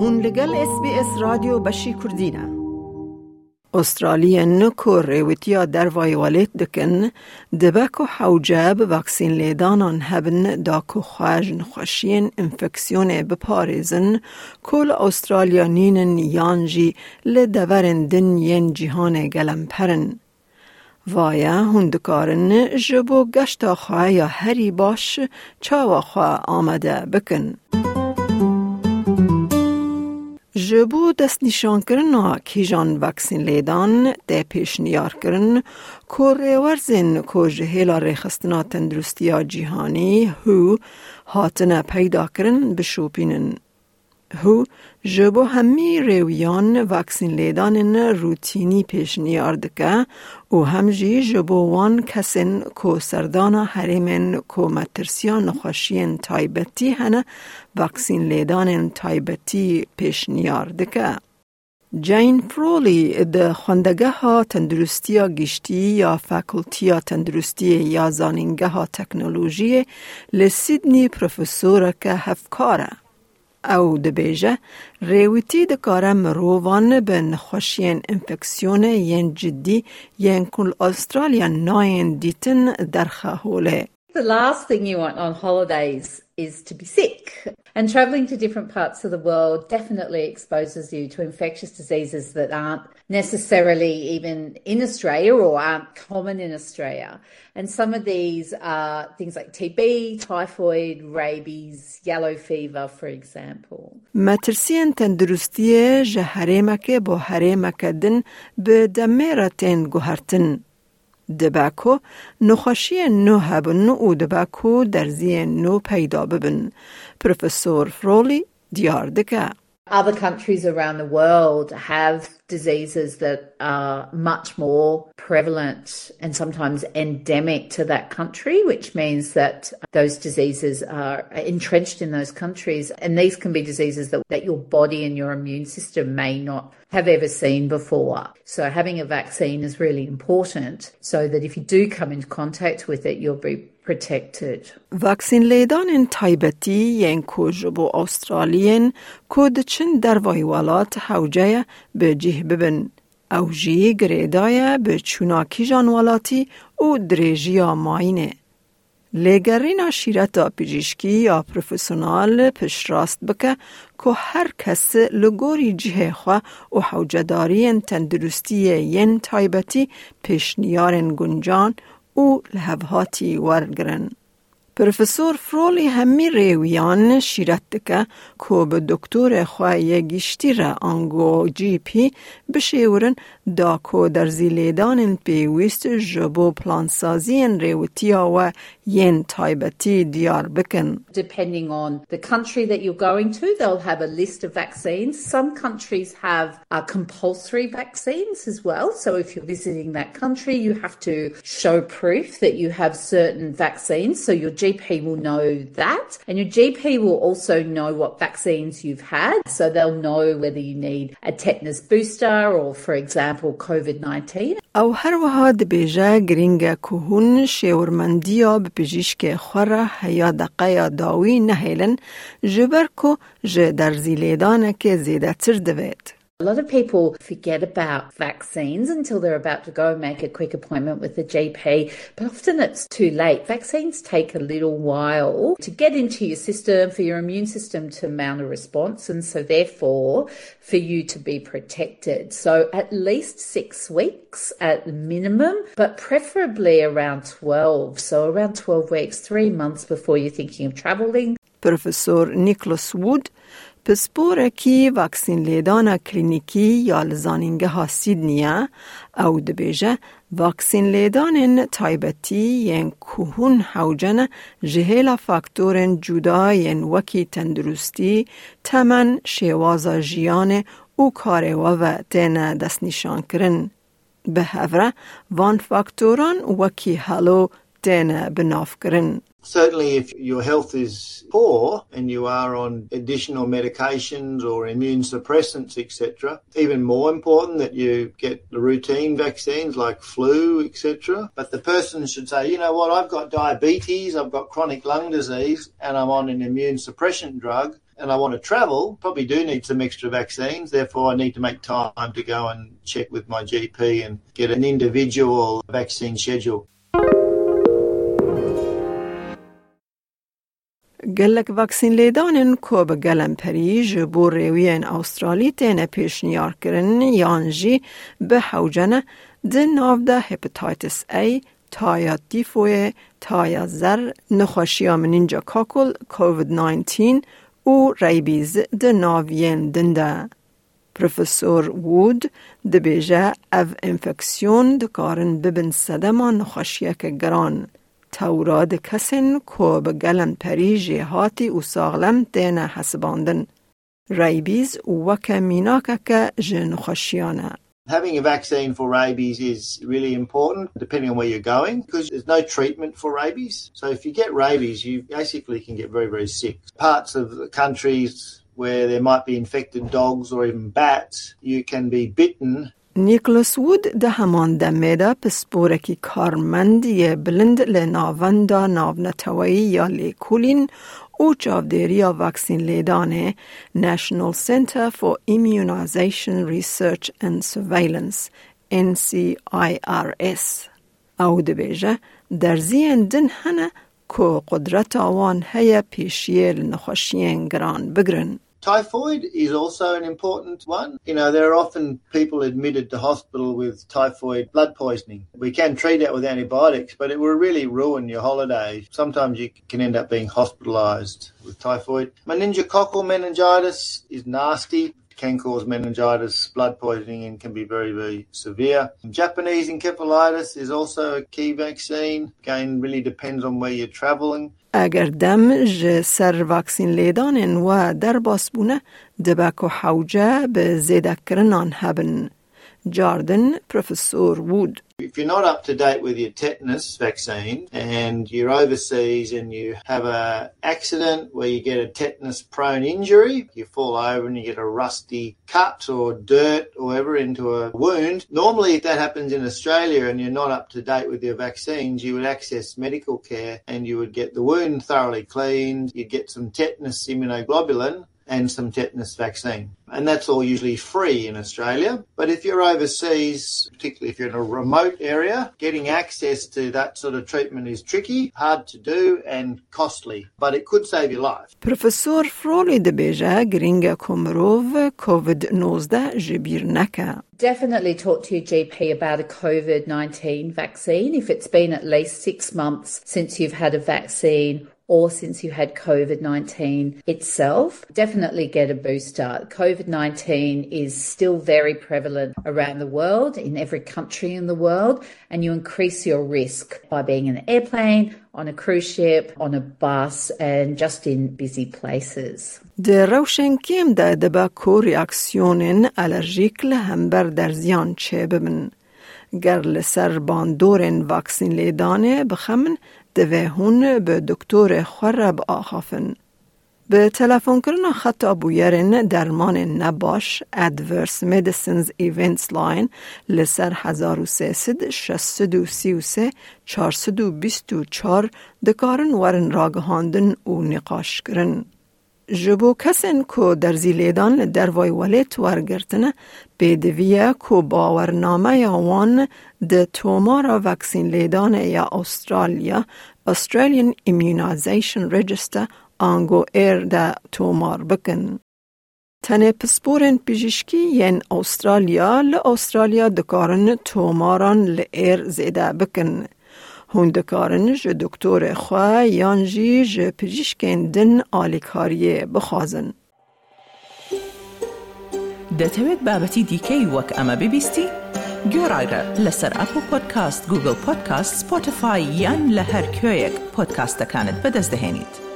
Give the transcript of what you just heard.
هون لگل اس بی اس رادیو بشی کردینه استرالیا نکو ریوتیا در وایوالت دکن دبکو حوجب واکسین لیدانان هبن داکو خواج نخوشین انفکسیون بپارزن کل استرالیا نینن یانجی لدورن دن ین جیهان گلم پرن. وایا هندکارن جبو گشتا خواه یا هری باش چاوا خواه آمده بکن. جبو دست نشان کرن کیجان وکسین لیدان ده پیش نیار کرن که ریورزین که جهیلا ریخستنا تندرستی جیهانی هو هاتن پیدا کرن بشوپینن. هو جبو همی ریویان وکسین لیدان روتینی پیش نیاردکه و همجی جبو وان کسین کو سردانا حریمن کو مترسیان نخوشین تایبتی هنه وکسین لیدان تایبتی پیش نیاردکه. جین فرولی د خوندگه ها تندرستی گشتی یا فکلتی تندرستی یا زانینگه ها تکنولوژی لسیدنی پروفسور که هفکاره. او دبیجه ریویتی دکاره مرووان به نخوشین انفکسیون ین جدی ین کل استرالیا ناین دیتن در خواهوله. The last thing you want on holidays is to be sick. And traveling to different parts of the world definitely exposes you to infectious diseases that aren't necessarily even in Australia or aren't common in Australia. And some of these are things like TB, typhoid, rabies, yellow fever, for example. مترسین تندرستی جهرمک با حرمک دن به دمیرتین گوهرتن. دەباکۆ نوخۆشیە نۆ هەبن و دەباکۆ دەرزیە نۆ پەیدا ببن پرۆفسۆر فرۆڵی دیار دکە. Other countries around the world have diseases that are much more prevalent and sometimes endemic to that country, which means that those diseases are entrenched in those countries. And these can be diseases that, that your body and your immune system may not have ever seen before. So having a vaccine is really important so that if you do come into contact with it, you'll be. واکسین لیدان تایبەتی یەنکۆژ بۆ چن در وای ولات حوجه به جه ببن. او ئەو ژی گرێدایە بە چووناکیژان او و ماینه. لگرین آشیرت دا پیجیشکی یا پروفیسونال پش راست بکه که هر کس لگوری جه خواه و حوجەداریەن تندرستی یەن تایبتی پێشنیارن گنجان و لحبهاتی ورگرن. پروفسور فرولی همی ریویان شیرت دکه که به دکتور خواهی گشتی را آنگو جی پی بشیورن دا که در زیلیدان پیویست جبو پلانسازی ریوتیا و ین تایبتی دیار بکن. Depending on the country that you're going to, they'll have a list of vaccines. Some countries have uh, compulsory vaccines as well. So if you're visiting that country, you have to show proof that you have certain vaccines. So your GP will know that. And your GP will also know what vaccines you've had. So they'll know whether you need a tetanus booster or, for example, COVID-19. او هر وها دبیجه گرینگ کهون شیورمندیا به پزشک خوره هیا دقیه داوی نهیلن جبر که جه در زیلیدانه که زیده تر دوید. A lot of people forget about vaccines until they're about to go make a quick appointment with the GP, but often it's too late. Vaccines take a little while to get into your system, for your immune system to mount a response, and so therefore for you to be protected. So at least six weeks at minimum, but preferably around 12. So around 12 weeks, three months before you're thinking of traveling. Professor Nicholas Wood پسپور کی واکسین لیدان کلینیکی یا لزانینگه ها سیدنیه او دبیجه واکسین لیدان تایبتی ین کوهون حوجن جهیلا فاکتورن جدا ین وکی تندرستی تمن شیوازا جیان او کار و تین دست نشان کرن. به هفره وان فاکتوران وکی هلو تین بناف کرن. Certainly, if your health is poor and you are on additional medications or immune suppressants, etc., even more important that you get the routine vaccines like flu, etc. But the person should say, you know what, I've got diabetes, I've got chronic lung disease, and I'm on an immune suppression drug. and I want to travel, probably do need some extra vaccines. Therefore, I need to make time to go and check with my GP and get an individual vaccine schedule. گلک واکسین لیدان این که به گلم پریج بو رویین آسترالی تینه پیشنیار کرن یانجی به حوجنه دن نافده هپتایتس ای تایا دیفوه تایا زر نخوشیا منینجا کاکل کووید 19 او ریبیز ده ناویین دنده. پروفسور وود دبیجه او انفکسیون دکارن ببن ما نخوشیه که گران. توراد کسین کو به گلن پریجی هاتی و ساغلم دینه حسباندن. ریبیز وک میناکه که جن خوشیانه. Having a vaccine for rabies is really important depending on where you're going because there's no treatment for rabies. So if you get rabies, you basically can get very, very sick. Parts of the countries where there might be infected dogs or even bats, you can be bitten نیکلس وود ده همان دمه ده پسپورکی کارمندی بلند لناوندا ناونتوایی یا لیکولین او چاودیریا وکسین لیدانه National Center for Immunization Research and Surveillance NCIRS او ده بیجه در زین دن هنه که قدرت آوان هیا پیشیه لنخوشیین گران بگرن. Typhoid is also an important one. You know, there are often people admitted to hospital with typhoid blood poisoning. We can treat it with antibiotics, but it will really ruin your holiday. Sometimes you can end up being hospitalized with typhoid. Meningococcal meningitis is nasty can cause meningitis, blood poisoning, and can be very, very severe. Japanese encephalitis is also a key vaccine. Again, really depends on where you're traveling. اگر دم ج سر واکسین لیدانن و در باس بونه دبک و حوجه به زیده کرنان هبن. جاردن پروفسور وود if you're not up to date with your tetanus vaccine and you're overseas and you have a accident where you get a tetanus prone injury, you fall over and you get a rusty cut or dirt or whatever into a wound. Normally if that happens in Australia and you're not up to date with your vaccines, you would access medical care and you would get the wound thoroughly cleaned, you'd get some tetanus immunoglobulin and some tetanus vaccine. And that's all usually free in Australia. But if you're overseas, particularly if you're in a remote area, getting access to that sort of treatment is tricky, hard to do, and costly. But it could save your life. Professor Froli de Beja Gringa Komrov COVID-19 jibir naka. Definitely talk to your GP about a COVID 19 vaccine if it's been at least six months since you've had a vaccine or since you had COVID 19 itself, definitely get a booster. COVID 19 is still very prevalent around the world, in every country in the world, and you increase your risk by being in an airplane, on a cruise ship, on a bus, and just in busy places. در روشن کم ده دبا کو ریاکسیونن الرژیک لهمبر در زیان چه ببن. گر لسر باندورن واکسین لیدانه بخمن دوه هون به دکتر خرب آخافن. به تلفن کردن خط بویرن درمان نباش Adverse Medicines Events Line لسر 1300 633 424 دکارن ورن راگهاندن و نقاش کرن. جبو کسین کو در زیلیدان در وای ولیت ورگرتنه به دویه کو باورنامه یا وان ده تومارا وکسین لیدان یا استرالیا Australian Immunization Register آنگو ایر ده تومار بکن. تنه پسپورن پیشکی ین استرالیا ل استرالیا دکارن توماران ل ایر زیده بکن. هون دکارن ج دکتور خواه یان جی ج پزیشکین دن آلیکاریه بخوازن. دەتەوێت بابەتی دیکەی وەک ئەمە ببیستی؟ گۆڕایرە لەسەر ئەپ و پۆدکاست گوگل پۆدکاست سپۆتفاای یان لە هەر کوێیەک پۆدکاستەکانت بەدەستدەێنیت.